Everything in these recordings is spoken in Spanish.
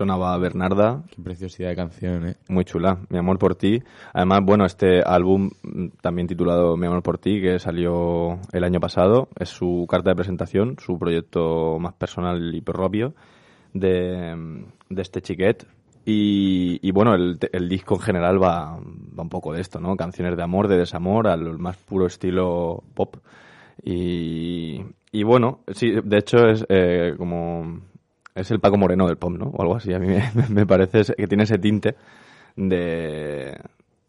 sonaba Bernarda. Qué preciosidad de canción, ¿eh? Muy chula, Mi amor por ti. Además, bueno, este álbum mm, también titulado Mi amor por ti, que salió el año pasado, es su carta de presentación, su proyecto más personal y propio de, mm, de este chiquet. Y, y bueno, el, el, disco en general va, va un poco de esto, ¿no? Canciones de amor, de desamor, al más puro estilo pop. Y, y bueno, sí, de hecho es eh, como... Es el Paco Moreno del pop, ¿no? O algo así. A mí me, me parece que tiene ese tinte de...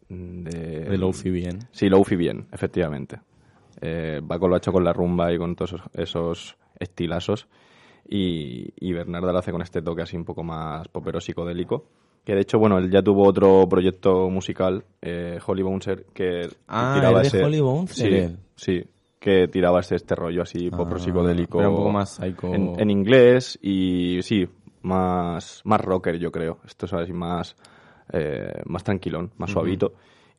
De, de Lofi bien. Sí, Lofi bien, efectivamente. Eh, Paco lo ha hecho con la rumba y con todos esos, esos estilazos. Y, y, Bernarda lo hace con este toque así un poco más popero psicodélico. Que de hecho, bueno, él ya tuvo otro proyecto musical, eh, Holly Bouncer, que ah, tiraba ese... Holly Bouncer? Sí, sí, que tiraba este, rollo así ah, popero psicodélico. Era un poco más psycho. En, en, inglés y sí, más, más rocker yo creo. Esto es así más, eh, más tranquilón, más uh -huh. suavito.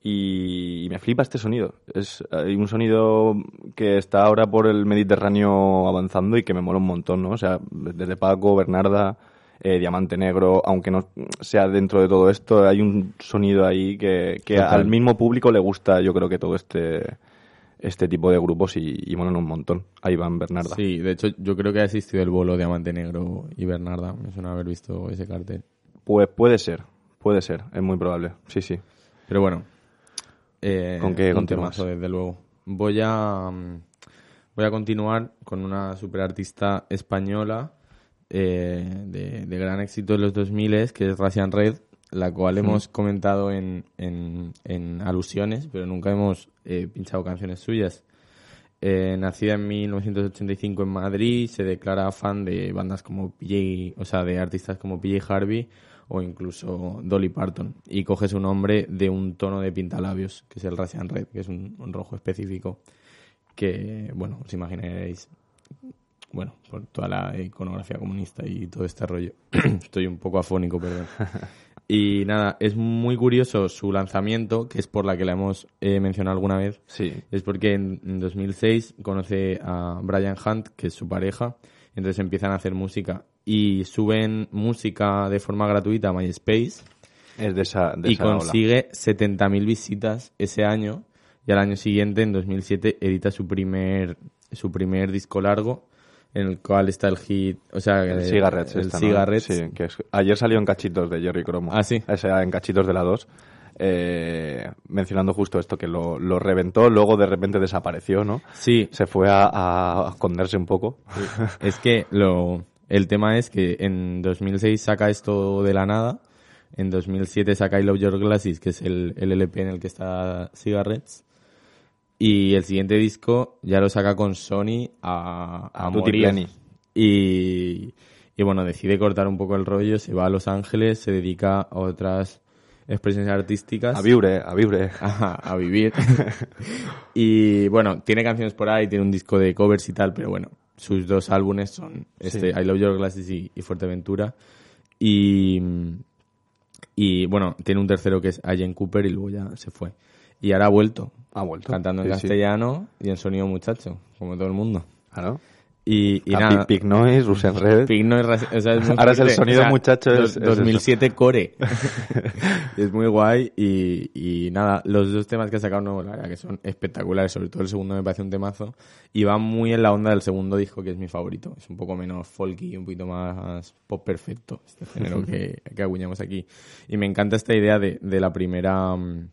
Y, y, me flipa este sonido. Es hay un sonido que está ahora por el Mediterráneo avanzando y que me mola un montón, ¿no? O sea, desde Paco, Bernarda, eh, Diamante Negro, aunque no sea dentro de todo esto, hay un sonido ahí que, que al mismo público le gusta, yo creo que todo este este tipo de grupos y, y molan un montón. Ahí van Bernarda. Sí, de hecho yo creo que ha existido el bolo Diamante Negro y Bernarda. Me suena haber visto ese cartel. Pues puede ser, puede ser, es muy probable, sí, sí. Pero bueno, eh, ¿con qué desde luego. Voy a, voy a continuar con una superartista española eh, de, de, gran éxito en los 2000 que es Russian Red, la cual mm. hemos comentado en, en, en, alusiones, pero nunca hemos eh, pinchado canciones suyas. Eh, nacida en 1985 en Madrid, se declara fan de bandas como PJ, o sea, de artistas como PJ Harvey o incluso Dolly Parton y coge su nombre de un tono de pintalabios, que es el Russian Red, que es un, un rojo específico que, bueno, os imaginaréis bueno, por toda la iconografía comunista y todo este rollo. Estoy un poco afónico, perdón. Y nada, es muy curioso su lanzamiento, que es por la que la hemos eh, mencionado alguna vez. Sí. Es porque en, en, 2006 conoce a Brian Hunt, que es su pareja, entonces empiezan a hacer música y suben música de forma gratuita a MySpace. Es de esa, de y esa consigue 70.000 visitas ese año y al año siguiente, en 2007, edita su primer, su primer disco largo en el cual está el hit, o sea, el, el Cigarettes. El esta. ¿no? Sí, que es, ayer salió en cachitos de Jerry Cromo. Ah, sí. O sea, en cachitos de la 2. Eh, mencionando justo esto, que lo, lo, reventó, luego de repente desapareció, ¿no? Sí. Se fue a, a esconderse un poco. Sí. es que lo, el tema es que en 2006 saca esto de la nada, en 2007 saca I Love Your Glasses, que es el, el LP en el que está Cigarettes, y el siguiente disco ya lo saca con Sony a, a, a morir. Y, y bueno, decide cortar un poco el rollo, se va a Los Ángeles, se dedica a otras expresiones artísticas. A vivir, a vivir. Ajá, a vivir. y bueno, tiene canciones por ahí, tiene un disco de covers y tal, pero bueno, sus dos álbumes son este Sí. I Love Your Glasses y, y Fuerteventura. Y, y bueno, tiene un tercero que es Allen Cooper y luego ya se fue. Y ahora ha vuelto, Ha vuelto. cantando en Sí, sí. castellano y en sonido muchacho, como todo el mundo. Claro. Y, y A nada, Big, Big Noise, Russian Red. No es raci- o sea, es Ahora es el sonido O sea, muchacho, es- dos- es eso. 2007 core. es muy guay y, y nada, los dos temas que ha sacado nuevo, la verdad que son espectaculares, sobre todo el segundo me parece un temazo y va muy en la onda del segundo disco que es mi favorito. Es un poco menos folky, un poquito más pop perfecto, este género que, que acuñamos aquí. Y me encanta esta idea de, de la primera mm,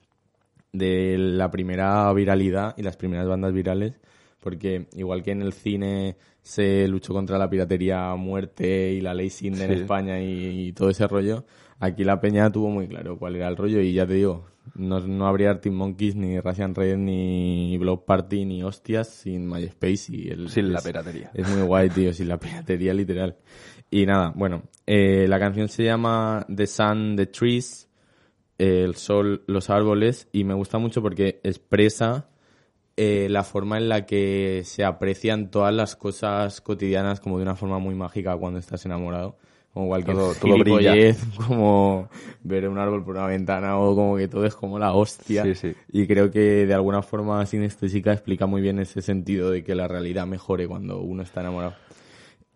de la primera viralidad y las primeras bandas virales porque igual que en el cine se luchó contra la piratería a muerte y la ley SIND en Sí. España y, y todo ese rollo, aquí la peña tuvo muy claro cuál era el rollo y ya te digo, no, no habría Arctic Monkeys, ni Russian Red, ni Block Party, ni hostias sin MySpace y el... Sin la es- piratería. Es muy guay, tío, sin la piratería literal. Y nada, bueno, eh, la canción se llama The Sun, The Trees, el sol, los árboles, y me gusta mucho porque expresa eh, la forma en la que se aprecian todas las cosas cotidianas como de una forma muy mágica cuando estás enamorado. Como cualquier Todo- todo gilipollez, como ver un árbol por una ventana o como que todo es como la hostia. Sí, sí. Y creo que de alguna forma sinestésica explica muy bien ese sentido de que la realidad mejore cuando uno está enamorado.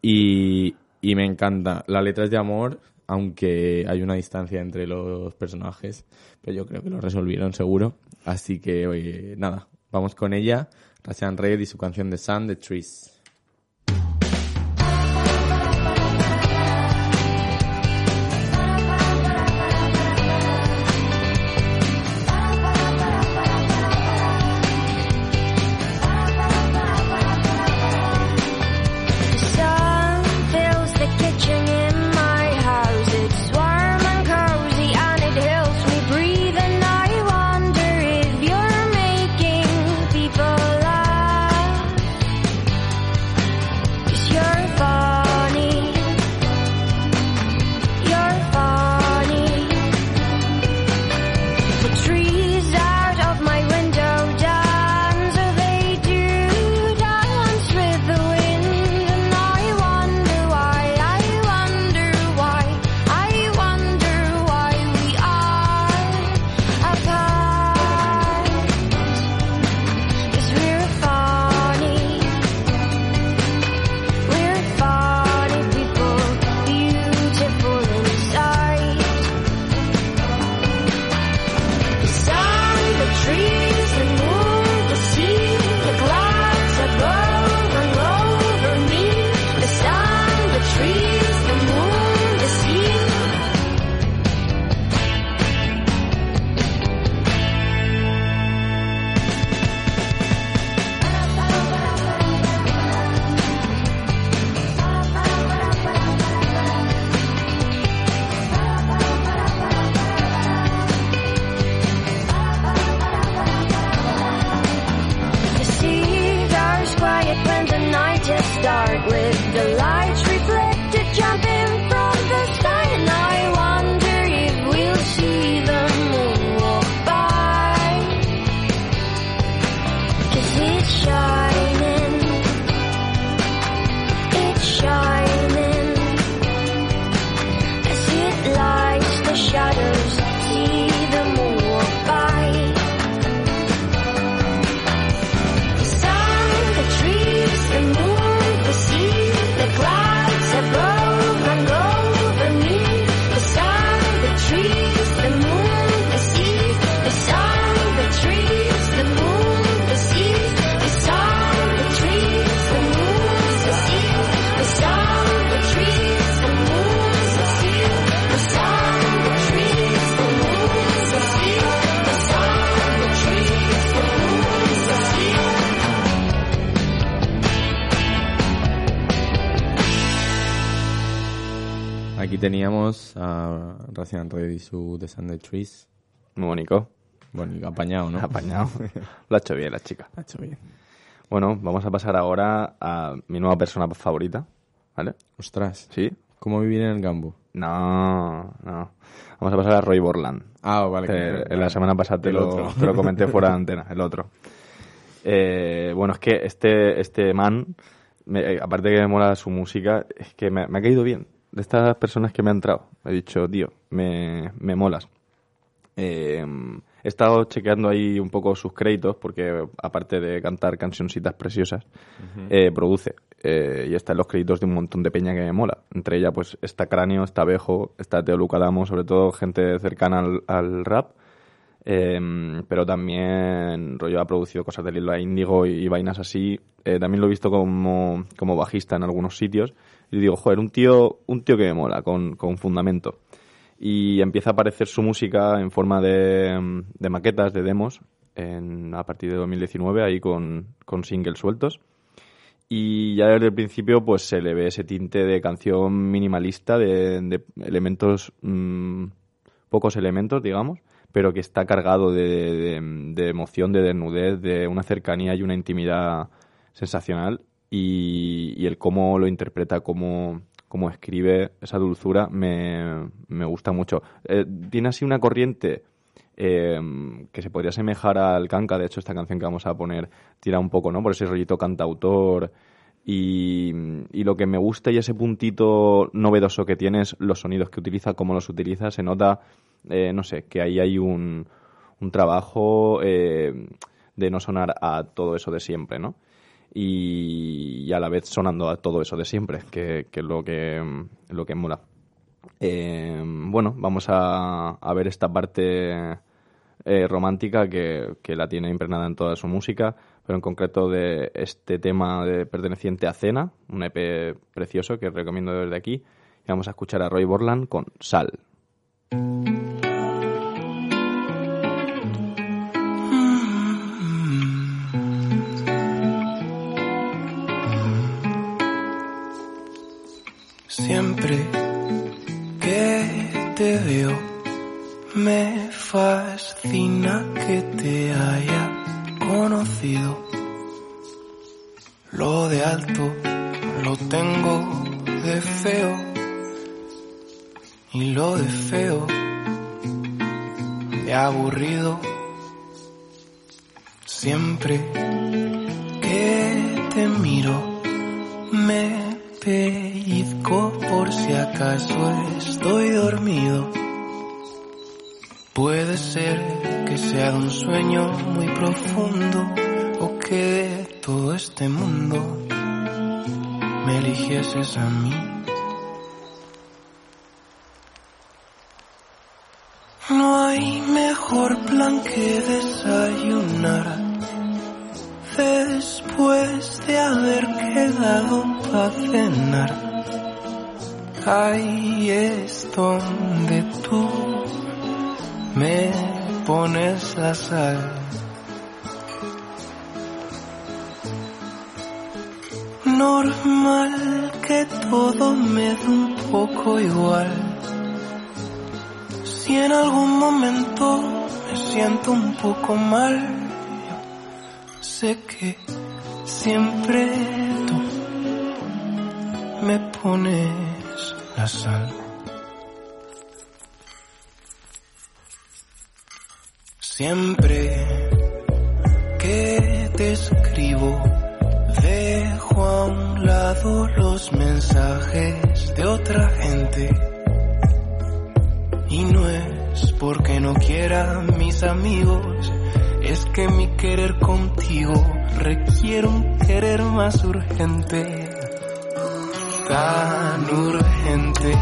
Y, y me encanta. La letra es de amor, aunque hay una distancia entre los personajes, pero yo creo que lo resolvieron seguro. Así que, oye, nada, vamos con ella, Rasian Red y su canción de Sun, The Trees. A Racian Red y su The Sunday Trees. Muy bonito. Bonito, apañado, ¿no? Apañado. Lo ha hecho bien la chica. Lo ha hecho bien. Bueno, vamos a pasar ahora a mi nueva persona favorita, ¿vale? Ostras. ¿Sí? ¿Cómo vivir en el Gambo? No, no. Vamos a pasar a Roy Borland. Ah, vale. Que la semana pasada te lo, te lo, comenté fuera de antena, el otro. Eh, bueno, es que este, este man, me, aparte de que me mola su música, es que me, me ha caído bien de estas personas que me han entrado. He dicho, tío, me, me molas. Eh, he estado chequeando ahí un poco sus créditos porque aparte de cantar cancioncitas preciosas, eh, produce. Eh, y está en los créditos de un montón de peña que me mola. Entre ellas pues está Cráneo, está Bejo, está Teo Lucadamo, sobre todo gente cercana al, rap. Pero también rollo ha producido cosas de Lila Índigo y, vainas así. también lo he visto como, como bajista en algunos sitios y digo, joder, un tío, un tío que me mola, con, con fundamento. Y empieza a aparecer su música en forma de, de maquetas, de demos, en, a partir de 2019, ahí con, con singles sueltos. Y ya desde el principio pues se le ve ese tinte de canción minimalista, de, de elementos, mmm, pocos elementos, digamos, pero que está cargado de, emoción, de desnudez, de una cercanía y una intimidad sensacional y, el cómo lo interpreta, cómo, cómo escribe esa dulzura, me, me gusta mucho. Eh, tiene así una corriente eh, que se podría asemejar al canca, de hecho esta canción que vamos a poner tira un poco, ¿no? Por ese rollito cantautor y, y lo que me gusta y ese puntito novedoso que tiene es los sonidos que utiliza, cómo los utiliza, se nota, eh, no sé, que ahí hay un, un trabajo de no sonar a todo eso de siempre, ¿no? y, a la vez sonando a todo eso de siempre, que, que es lo que, lo que mola. Eh, bueno, vamos a, a ver esta parte eh, romántica que, que la tiene impregnada en toda su música, pero en concreto de este tema de perteneciente a Cena, un EP precioso que recomiendo desde aquí. Y vamos a escuchar a Roy Borland con Sal. Siempre que te veo, me fascina que te haya conocido. Lo de alto lo tengo de feo y lo de feo de aburrido. Siempre que te miro, me pellizco por si acaso estoy dormido. Puede ser que sea de un sueño muy profundo o que de todo este mundo me eligieses a mí. Hay mejor plan que desayunar después de haber quedado para cenar. Ahí es donde tú me pones la sal. Normal que todo me dé un poco igual. Si en algún momento me siento un poco mal, sé que siempre tú me pones la sal. Siempre que te escribo, dejo a un lado los mensajes de otra gente. Porque no quiera mis amigos, es que mi querer contigo requiere un querer más urgente. Tan urgente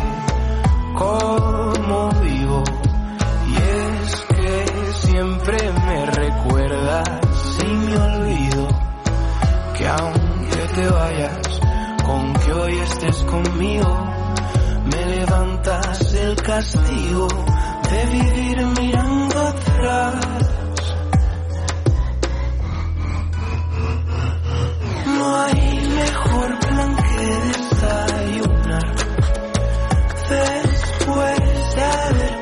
como vivo. Y es que siempre me recuerdas y me olvido que aunque te vayas, con que hoy estés conmigo, me levantas el castigo de vivir mirando atrás. No hay mejor plan que desayunar después de haber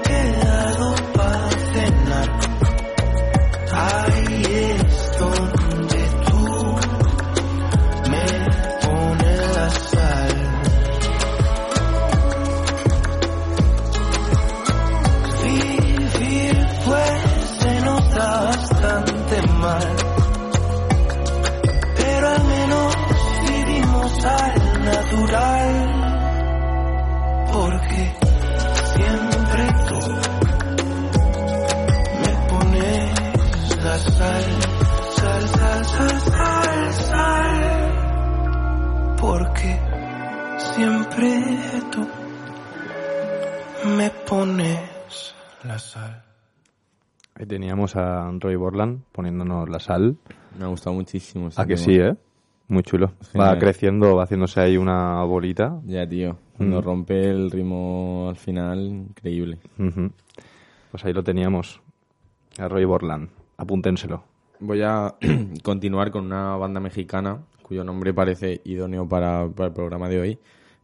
teníamos a Roy Borland poniéndonos la sal. Me ha gustado muchísimo. este ¿A que tema. sí, eh? Muy chulo. Va creciendo, va haciéndose ahí una bolita. Ya, tío. Cuando Mm. rompe el ritmo al final, increíble. Pues ahí lo teníamos. A Roy Borland. Apúntenselo. Voy a continuar con una banda mexicana cuyo nombre parece idóneo para, para el programa de hoy.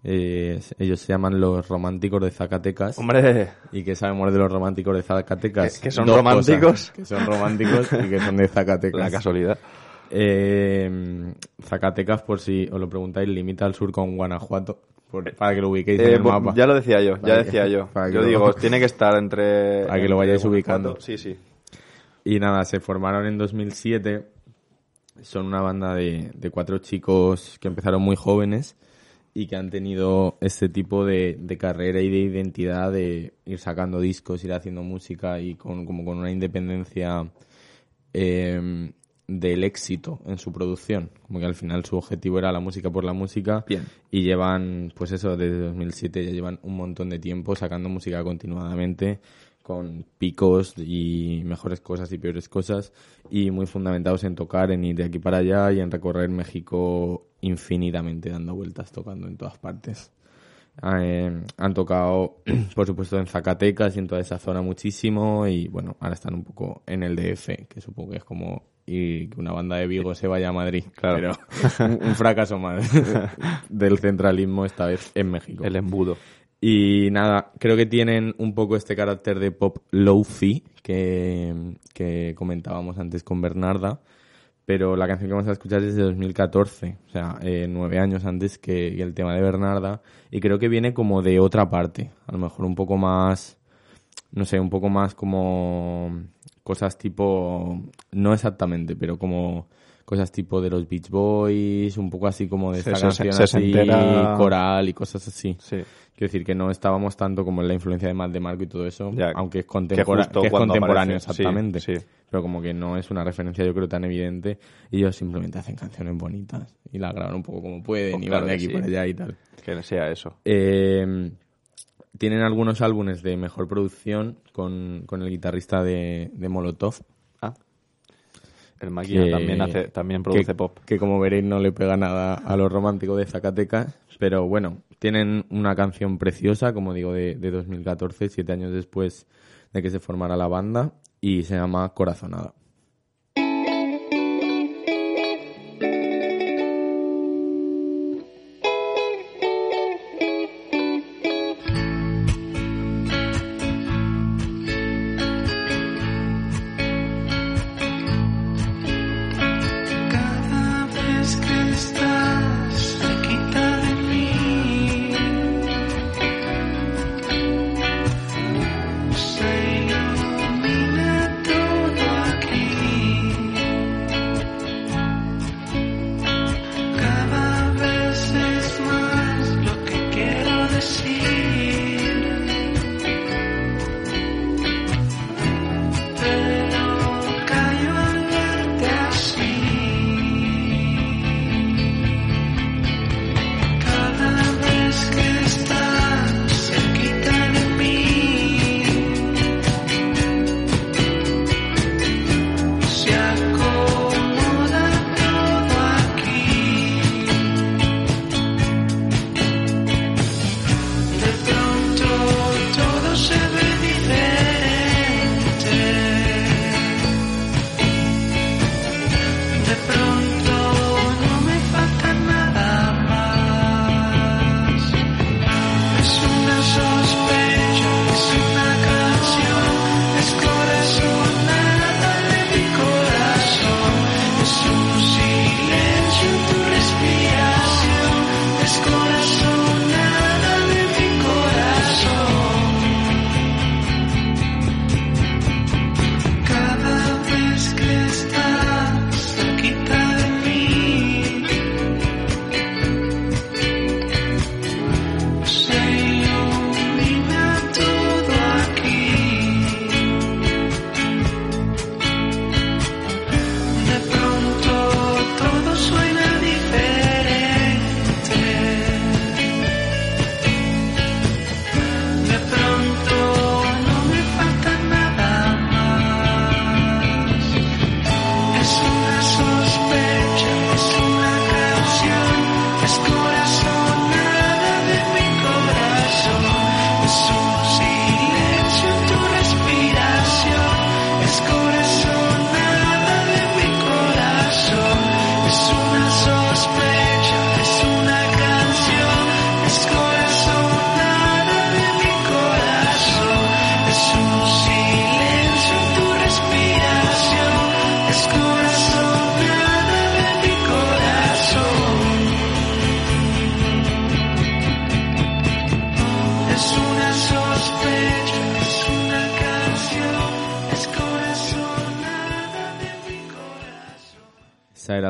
Eh, ellos se llaman Los Románticos de Zacatecas. Hombre, ¿Y qué sabemos de los románticos de Zacatecas? Que- que son Dos románticos. cosas, que son románticos y que son de Zacatecas. la casualidad. Eh, Zacatecas, por si os lo preguntáis, limita al sur con Guanajuato, por- para que lo ubiquéis en Eh, el mapa. ya lo decía yo, ya que- decía yo. que Yo lo- digo, tiene que estar entre... Para que lo vayáis ubicando. Sí, sí. Y nada, se formaron en 2007. Son una banda de, de cuatro chicos que empezaron muy jóvenes y que han tenido este tipo de, de carrera y de identidad de ir sacando discos, ir haciendo música y con, como con una independencia eh, del éxito en su producción. Como que al final su objetivo era la música por la música. Bien. Y llevan, pues eso, desde 2007 ya llevan un montón de tiempo sacando música continuadamente con picos y mejores cosas y peores cosas y muy fundamentados en tocar, en ir de aquí para allá y en recorrer México infinitamente dando vueltas tocando en todas partes. Eh, han tocado, por supuesto, en Zacatecas y en toda esa zona muchísimo y bueno, ahora están un poco en el DF, que supongo que es como y que una banda de Vigo se vaya a Madrid. Claro. Pero un, un fracaso más del centralismo esta vez en México. El embudo. Y nada, creo que tienen un poco este carácter de pop low-fi que, que comentábamos antes con Bernarda, pero la canción que vamos a escuchar es de 2014, o sea, eh, nueve años antes que, que el tema de Bernarda, y creo que viene como de otra parte, a lo mejor un poco más, no sé, un poco más como cosas tipo, no exactamente, pero como cosas tipo de los Beach Boys, un poco así como de esta Sí, canción se- así, sesentera. coral y cosas así. Sí. Quiero decir que no estábamos tanto como en la influencia de Matt de Marco y todo eso, Ya, aunque es, contempora- que es contemporáneo aparece, exactamente. sí. Pero como que no es una referencia yo creo tan evidente y ellos simplemente hacen canciones bonitas y la graban un poco como pueden Pues y claro van de aquí para allá y tal. Que sea eso. Eh, tienen algunos álbumes de mejor producción con, con el guitarrista de, de Molotov. El máquina que- también hace, también produce que, pop. Que como veréis no le pega nada a lo romántico de Zacatecas. Pero bueno, tienen una canción preciosa, como digo, de, de 2014, siete años después de que se formara la banda, y se llama Corazonada.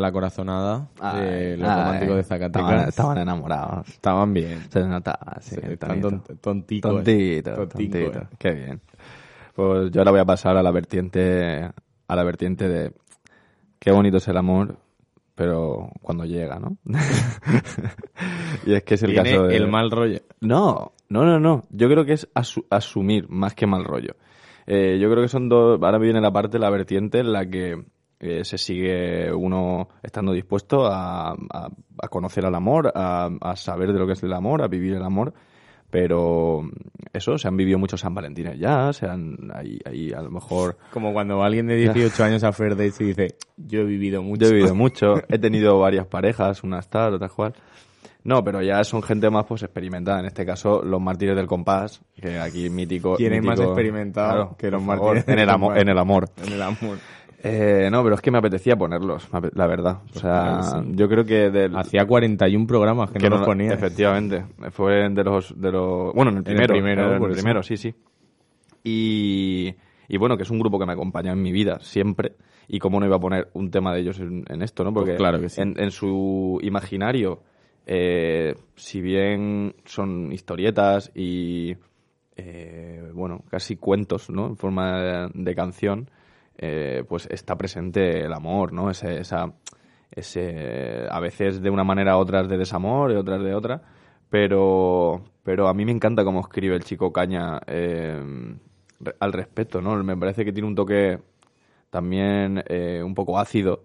La corazonada de los románticos de Zacatecas. estaban enamorados. Estaban bien. Se notaba, sí. Están tont- tonticos. Tontito, Tontico, tontito. eh. Qué bien. Pues yo ahora voy a pasar a la vertiente, a la vertiente de qué bonito es el amor, pero cuando llega, ¿no? y es que es el Viene caso de... el mal rollo. No, no, no, no. Yo creo que es asu- asumir más que mal rollo. Eh, yo creo que son dos. Ahora viene la parte, la vertiente en la que eh, se sigue uno estando dispuesto a, a- a conocer al amor, a, a saber de lo que es el amor, a vivir el amor. Pero eso, se han vivido muchos San Valentines ya, se han. Ahí, ahí a lo mejor. Como cuando alguien de 18 años a Fair Dates y dice, yo he vivido mucho. Yo he vivido mucho, he tenido varias parejas, unas tal, otras cual. No, pero ya son gente más pues experimentada. En este caso, los mártires del compás, que aquí mítico. ¿Quién es más experimentado Claro, que los favor, mártires en el del amor, compás? en el amor. En el amor. Eh, no, pero es que me apetecía ponerlos, la verdad. O sea, claro que sí. yo creo que del Hacía 41 programas que, que no los ponía. Efectivamente, fue de los de los bueno, en el En el primero, primero, en el primero, sí, sí. Y y bueno, que es un grupo que me acompaña en mi vida siempre y cómo no iba a poner un tema de ellos en, en esto, ¿no? Porque Pues claro que sí. en, en su imaginario eh, si bien son historietas y eh, bueno, casi cuentos, ¿no? En forma de, de canción, eh, pues está presente el amor, ¿no? Ese, esa, ese, a veces de una manera, otras de desamor y otras de otra, pero, pero a mí me encanta cómo escribe el chico Caña eh, al respecto, ¿no? Me parece que tiene un toque también eh, un poco ácido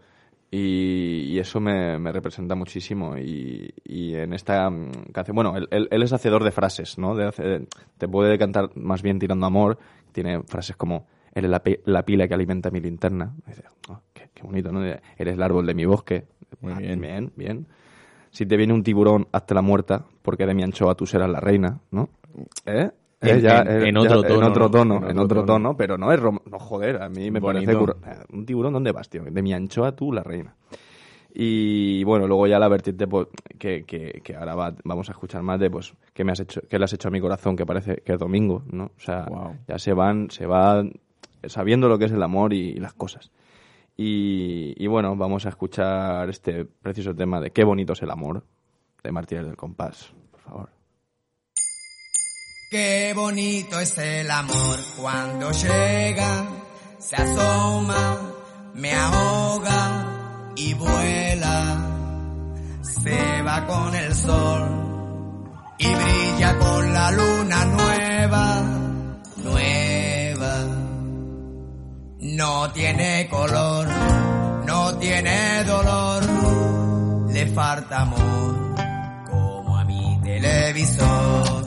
y, eso me, me representa muchísimo y, y en esta canción, bueno, él, él- es hacedor de frases, ¿no? De te puede cantar más bien tirando amor, tiene frases como eres la, la pila que alimenta mi linterna, Y "Oh, qué, qué bonito, ¿no? Eres el árbol de mi bosque, Muy Ah, bien. bien, bien. Si te viene un tiburón, hazte la muerta, porque de mi anchoa tú serás la reina, ¿no? ¿Eh? En- Eh, ya, en- eh, en ya, otro tono, en otro ¿no? tono, En en otro otro tono. tono, pero no es no joder, a mí me Bonito. parece un tiburón dónde vas, tío, de mi anchoa tú la reina. Y bueno, luego ya la vertiente pues, que, que, que ahora va- vamos a escuchar más de pues qué me has hecho, qué le has hecho a mi corazón, que parece que es domingo, ¿no? O sea, Guau. ya se van, se van sabiendo lo que es el amor y, las cosas. Y, bueno, vamos a escuchar este preciso tema de qué bonito es el amor de Martínez del Compás, por favor. Qué bonito es el amor cuando llega, se asoma, me ahoga y vuela. Se va con el sol y brilla con la luna nueva. No tiene color, no tiene dolor, le falta amor como a mi televisor.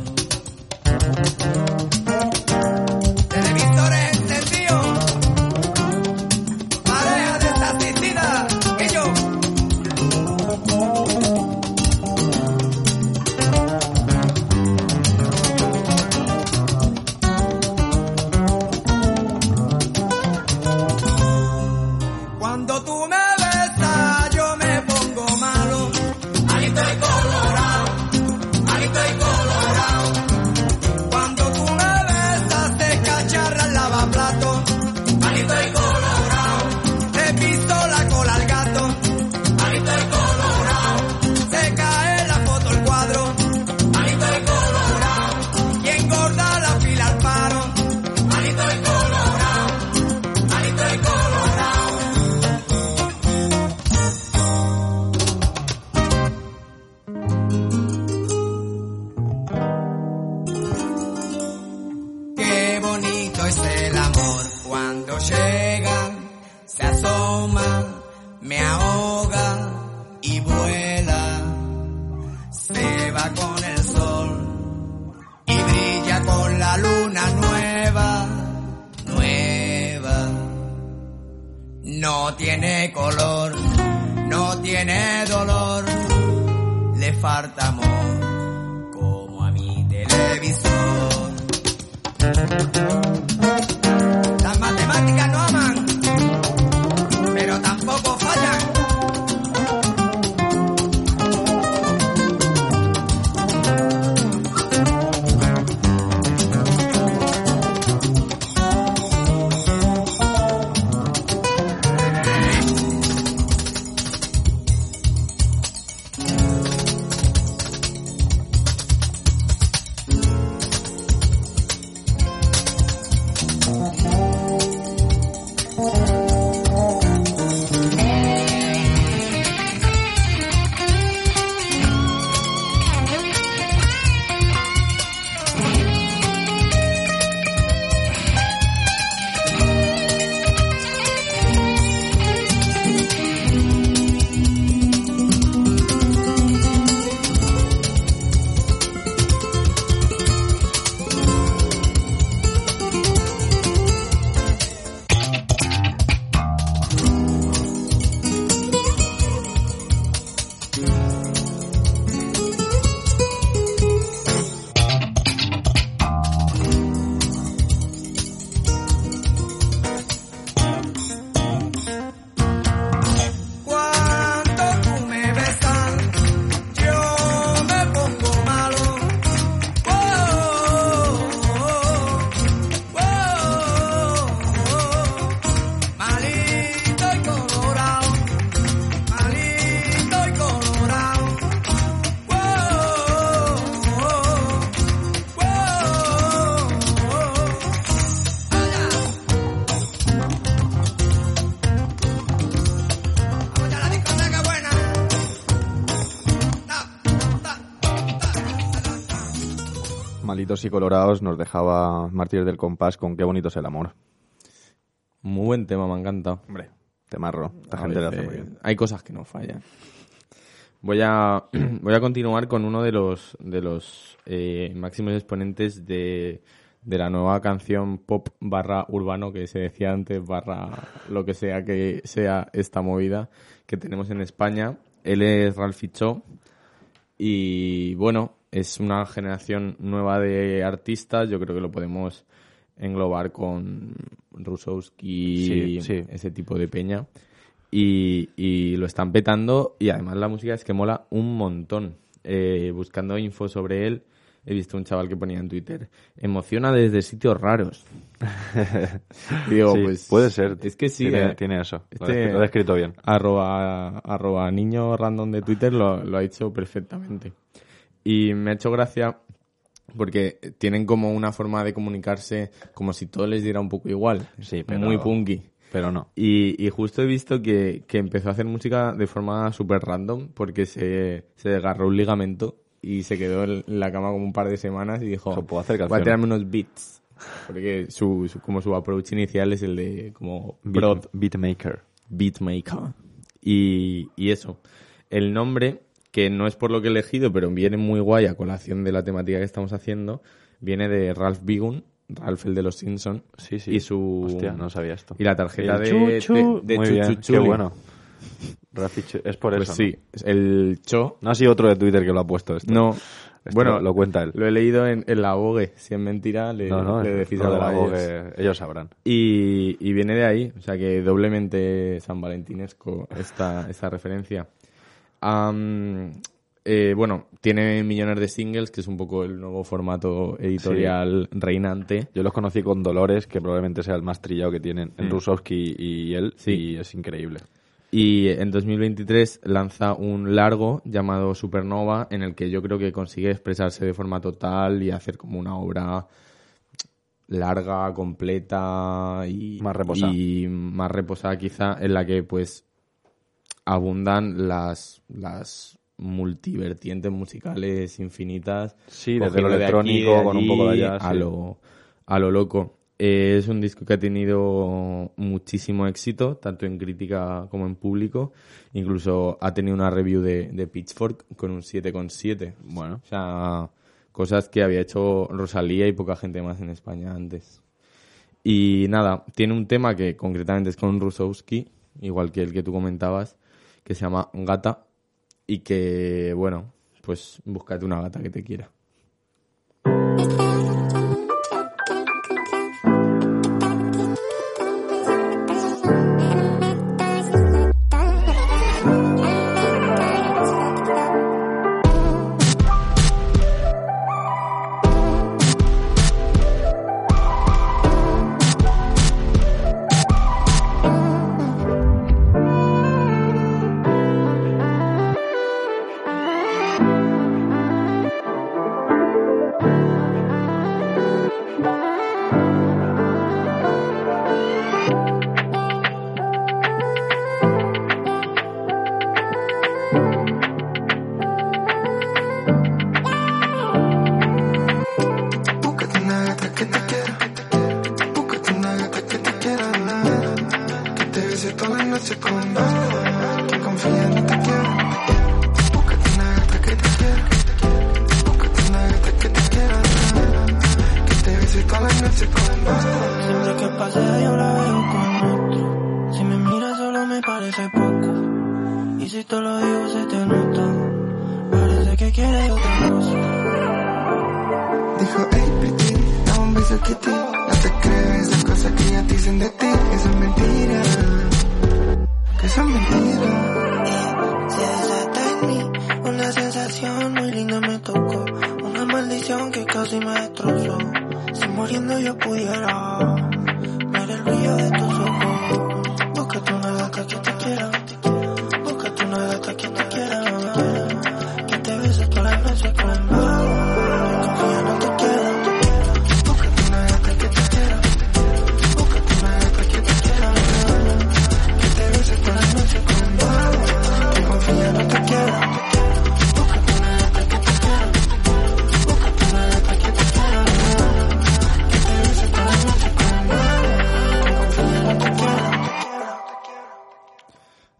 Malitos y Colorados nos dejaba Mártires del Compás con Qué bonito es el amor. Muy buen tema, me ha encantado. Hombre, temarro. Esta A gente lo hace muy bien. Hay cosas que no fallan. Voy a, voy a continuar con uno de los, de los eh, máximos exponentes de, de la nueva canción pop barra urbano que se decía antes, barra lo que sea que sea esta movida que tenemos en España. Él es Ralphie Cho y bueno, es una generación nueva de artistas. Yo creo que lo podemos englobar con Rusowski, Sí, sí. ese tipo de peña. Y, y lo están petando y además la música es que mola un montón. Eh, buscando info sobre él, he visto un chaval que ponía en Twitter, emociona desde sitios raros. Y digo, Sí, pues, puede ser. Es que sí, Tiene, eh. tiene eso. Lo, Este- lo he escrito bien. arroba, arroba niño random de Twitter lo, lo ha hecho perfectamente. Y me ha hecho gracia porque tienen como una forma de comunicarse como si todo les diera un poco igual. Sí, pero- Muy punky. Pero no. Y, y justo he visto que, que empezó a hacer música de forma súper random porque se, se desgarró un ligamento y se quedó en la cama como un par de semanas y dijo, puedo hacer voy a canciones". tirarme unos beats. Porque su, su- como su approach inicial es el de como Beat, beatmaker. beatmaker. Y, y eso. El nombre, que no es por lo que he elegido, pero viene muy guay a colación de la temática que estamos haciendo, viene de Ralph Bigun, Ralph el de los Simpsons. Sí, sí. Y su... Hostia, no sabía esto. Y la tarjeta de, chuchu. de, de Muy bien, Chuchuchuli. Qué bueno. Rafi Chu- es por Pues eso. sí, el Cho. ¿no? No ha sido otro de Twitter que lo ha puesto esto. No. Esto bueno, lo, cuenta él. Lo he leído en, en la. Si es mentira, le, no, no, le de la a ellos. Vogue, ellos sabrán. Y, y viene de ahí, o sea que doblemente San Valentinesco esta, esta referencia. Eh, bueno, tiene millones de singles, que es un poco el nuevo formato editorial reinante. Yo los conocí con Dolores, que probablemente sea el más trillado que tienen en Mm. Rusowski y él, Sí. y es increíble. Y en 2023 lanza un largo llamado Supernova, en el que yo creo que consigue expresarse de forma total y hacer como una obra larga, completa y Más reposada. y más reposada quizá, en la que pues abundan las, las multivertientes musicales infinitas. Sí, desde lo de aquí, electrónico, de con un poco de allá, A sí. lo, a lo loco. Eh, es un disco que ha tenido muchísimo éxito, tanto en crítica como en público. Incluso ha tenido una review de, de Pitchfork con un 7,7. Bueno, O sea, cosas que había hecho Rosalía y poca gente más en España antes. Y nada, tiene un tema que concretamente es con Rusowski, igual que el que tú comentabas, que se llama Gata. Y que, bueno, pues búscate una gata que te quiera.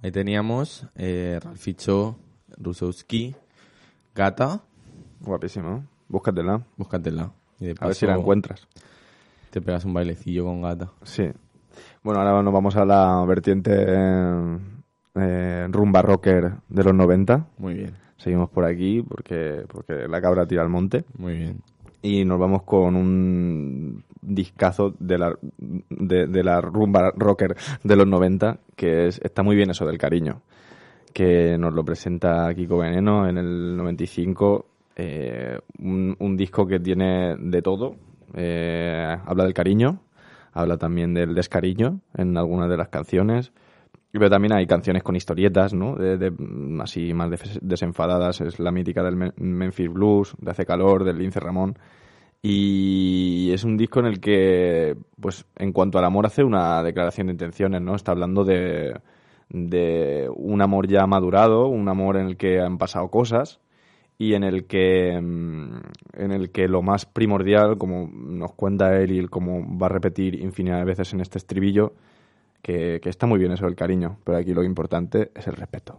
Ahí teníamos eh, Ralficho, Rusowski, Gata, Guapísimo. Búscatela. búscatela. Y de A ver si la encuentras. Te pegas un bailecillo con Gata. Sí. Bueno, ahora nos vamos a la vertiente eh, eh, rumba rocker de los 90. Muy bien, Seguimos por aquí porque, porque la cabra tira al monte. muy bien. Y nos vamos con un discazo de la, de, la rumba rocker de los 90, que es, está muy bien eso del cariño. Que nos lo presenta Kiko Veneno en el 95. eh, un, un disco que tiene de todo. Eh, habla del cariño, habla también del descariño en algunas de las canciones. Pero también hay canciones con historietas, ¿no? De, de- así más des- desenfadadas. Es la mítica del Memphis Blues, de Hace Calor, del Lince Ramón. Y es un disco en el que, pues, en cuanto al amor, hace una declaración de intenciones, ¿no? Está hablando de, de un amor ya madurado, un amor en el que han pasado cosas y en el que mm, en el que lo más primordial, como nos cuenta él y como va a repetir infinidad de veces en este estribillo, que, que está muy bien eso del cariño, pero aquí lo importante es el respeto.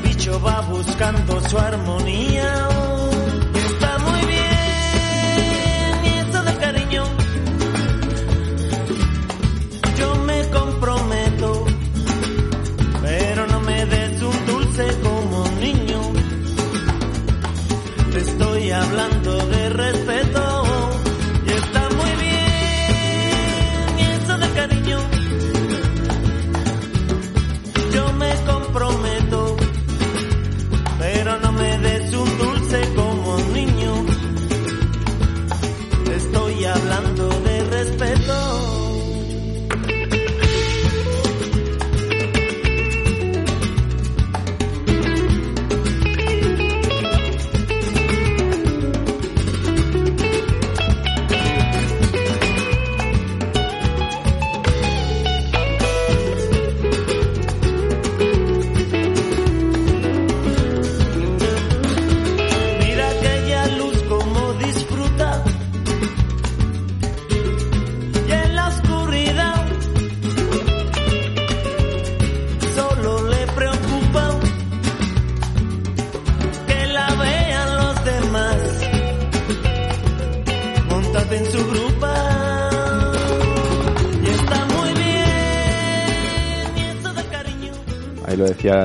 Bicho va buscando su armonía.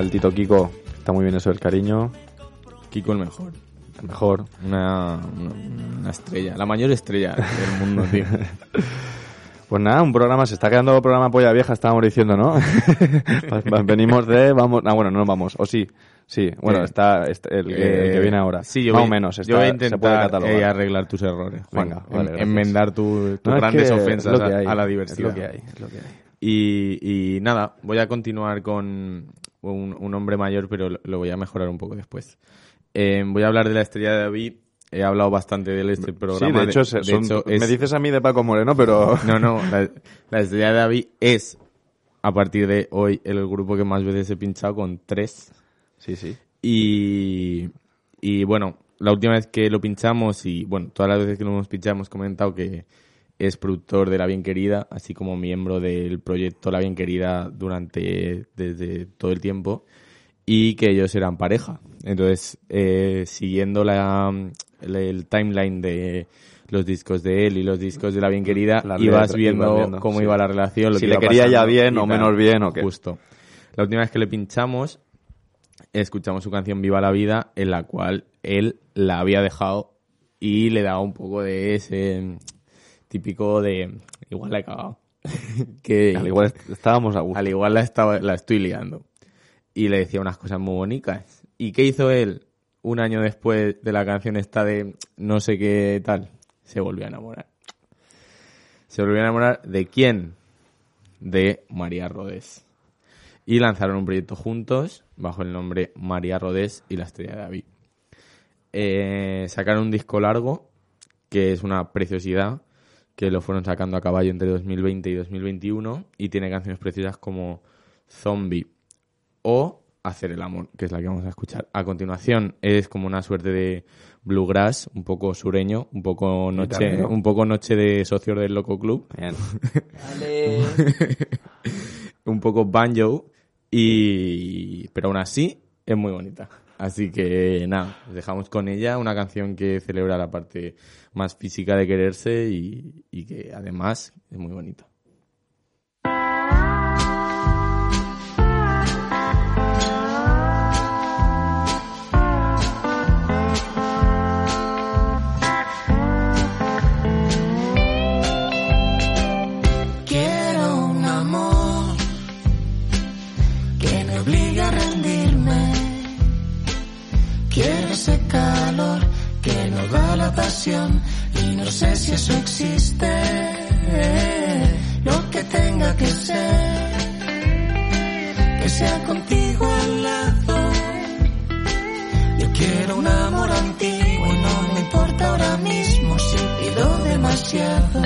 El Tito Kiko, está muy bien eso del cariño, Kiko el mejor. el mejor. Una, una, una estrella, la mayor estrella del mundo, tío. Pues nada, un programa, se está quedando programa polla vieja, estábamos diciendo, ¿no? Venimos de, vamos, ah, bueno, no vamos, o sí, sí, bueno, Eh, está, este- el, que, el que Eh, viene ahora. Sí, yo Más voy, o menos, yo está- voy a se puede intentar eh, arreglar tus errores. Venga, En- vale, enmendar tu- tus No, grandes ofensas a- la Es diversidad. lo que hay, es lo que hay. Y, y nada, voy a continuar con un, un hombre mayor, pero lo, lo voy a mejorar un poco después. Eh, voy a hablar de la estrella de David. He hablado bastante de él este Sí, programa. de hecho, se- de son- hecho, me es- dices a mí de Paco Moreno, pero... No, no, la, la estrella de David es, a partir de hoy, el grupo que más veces he pinchado con tres. Sí, sí. Y, y bueno, la última vez que lo pinchamos y bueno, todas las veces que lo hemos pinchado hemos comentado que es productor de La Bien Querida, así como miembro del proyecto La Bien Querida durante desde todo el tiempo y que ellos eran pareja. Entonces, eh, siguiendo la, el, el timeline de los discos de él y los discos de La Bien Querida, ibas viendo, ibas viendo, cómo sí. iba la relación. Lo Si que le quería ya bien o menos bien, o qué. Justo. La última vez que le pinchamos, escuchamos su canción Viva la Vida, en la cual él la había dejado y le daba un poco de ese típico de igual la he cagado. que Al igual est- estábamos a gusto. al igual la, estaba, la estoy liando. Y le decía unas cosas muy bonitas. ¿Y qué hizo él un año después de la canción esta de no sé qué tal? Se volvió a enamorar. Se volvió a enamorar de quién? De María Rodés. Y lanzaron un proyecto juntos bajo el nombre María Rodés y la Estrella de David. Eh, sacaron un disco largo que es una preciosidad que lo fueron sacando a caballo entre 2020 y 2021 y tiene canciones preciosas como Zombie o Hacer el amor, que es la que vamos a escuchar. A continuación es como una suerte de bluegrass, un poco sureño, un poco noche, un poco noche de socios del Loco Club, Bien. un poco banjo y pero aún así es muy bonita. Así que nada, os dejamos con ella una canción que celebra la parte más física de quererse y, y que además es muy bonita. Y no sé si eso existe. Lo que tenga que ser, que sea contigo al lado. Yo quiero un amor antiguo y no me importa ahora mismo si pido demasiado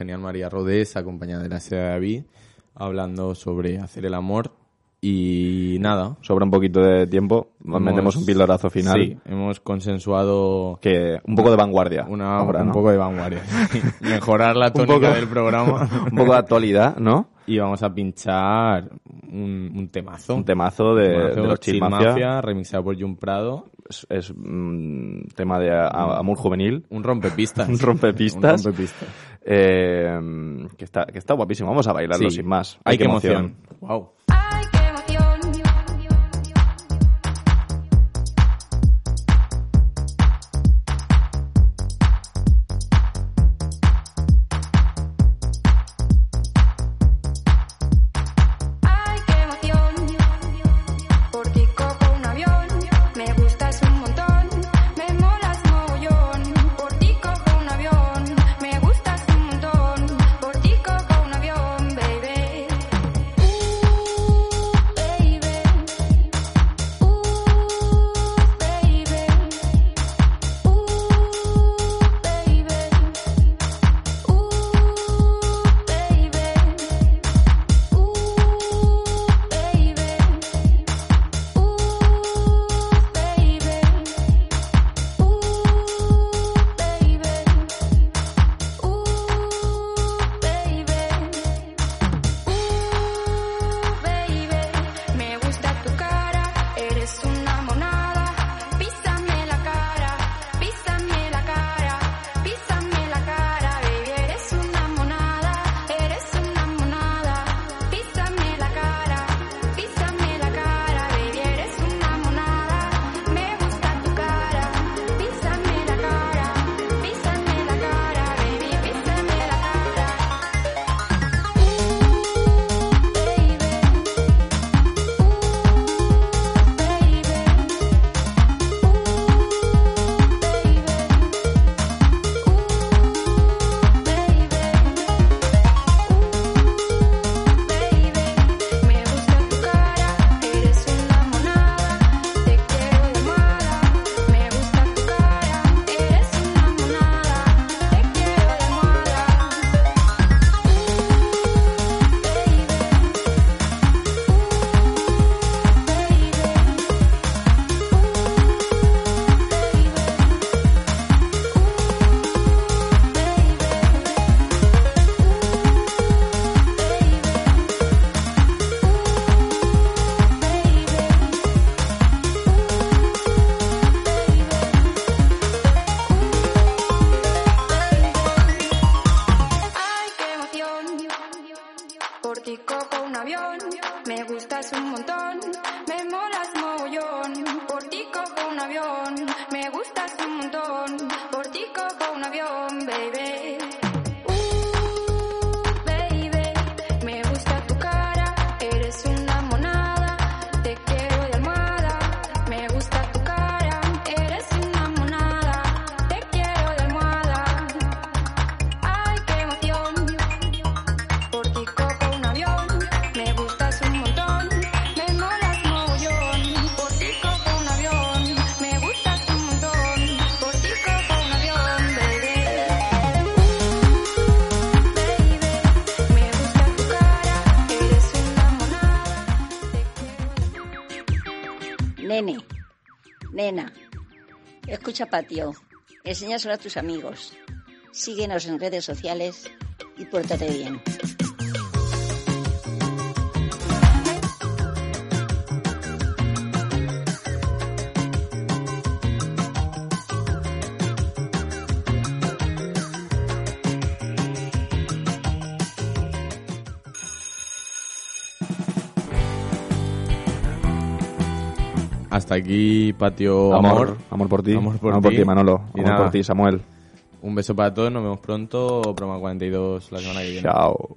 genial María Rodés, acompañada de la Seda David, hablando sobre hacer el amor. Y nada. Sobra un poquito de tiempo, nos metemos un pilorazo final. Sí, hemos consensuado Que un poco de vanguardia. una, ahora, un ¿no? poco de vanguardia. Mejorar la tónica poco- del programa. un poco de actualidad, ¿no? y vamos a pinchar un, un temazo. Un temazo de, Temazo, de los Chill Chill Mafia. Mafia, remixado por Jun Prado. Es, es, mm, tema de amor juvenil. Un rompepistas. Un rompepistas. Un rompepistas. Eh, que, está, que está guapísimo. Vamos a bailarlo Sí. sin más. Ay, qué emoción. Wow. Escucha patio, enséñaselo a tus amigos, síguenos en redes sociales y pórtate bien. Hasta aquí, Patio Amor, Amor. amor por ti. Amor por ti. Manolo. Y amor nada. por ti, Samuel. Un beso para todos, nos vemos pronto. Broma 42 la semana que viene. Chao.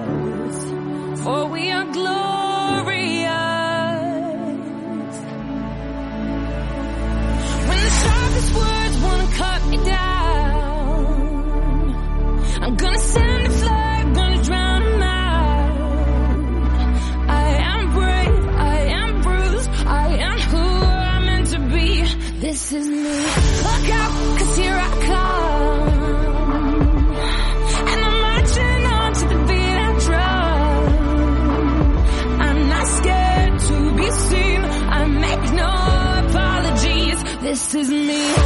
me.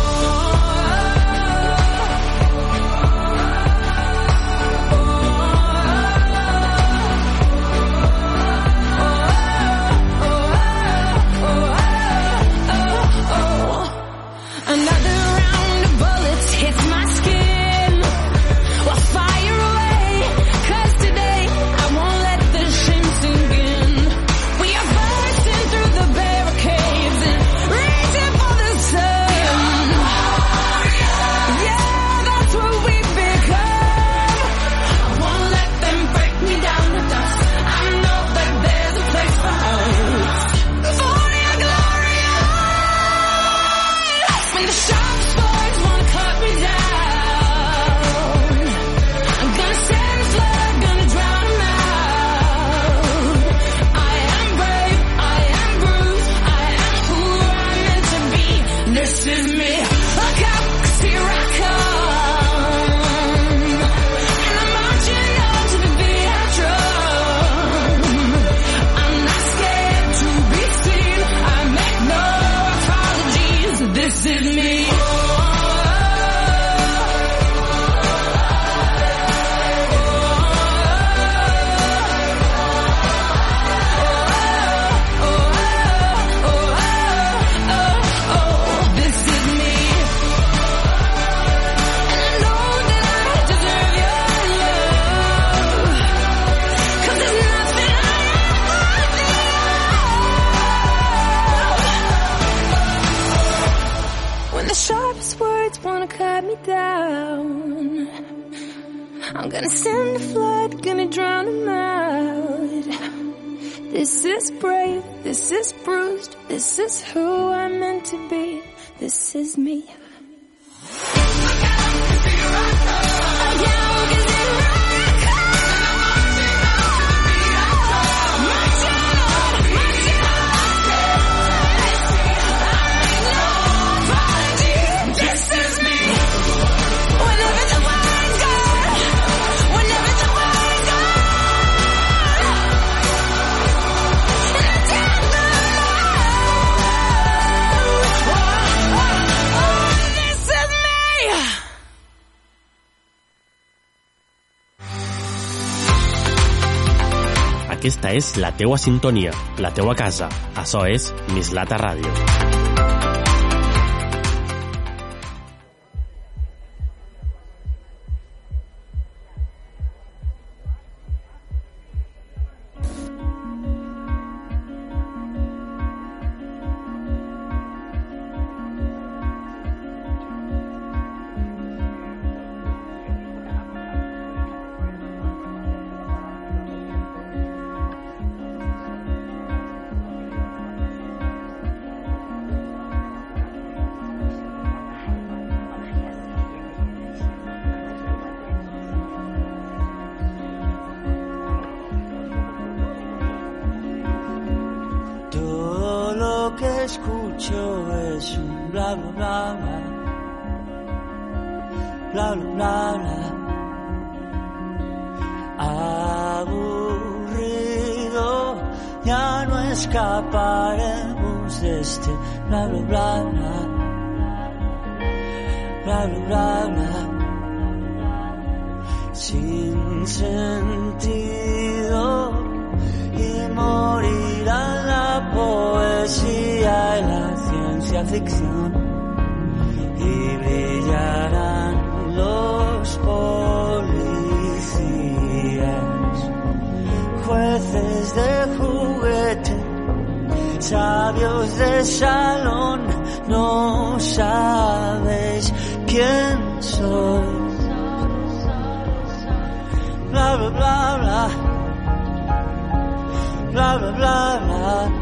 és la teua sintonia, la teua casa. Això és Mislata Ràdio. Ciencia ficción y brillarán los policías, jueces de juguete, sabios de salón, no sabéis quién soy. Bla bla bla bla, bla bla bla bla.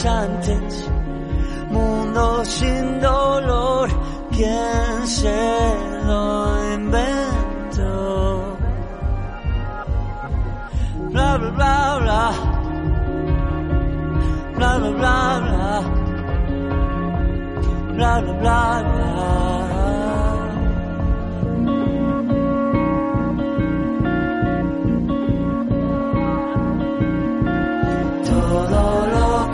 pensantes, mundo sin dolor, ¿quién se lo inventó? Bla bla bla bla, bla bla bla bla, bla bla bla. bla.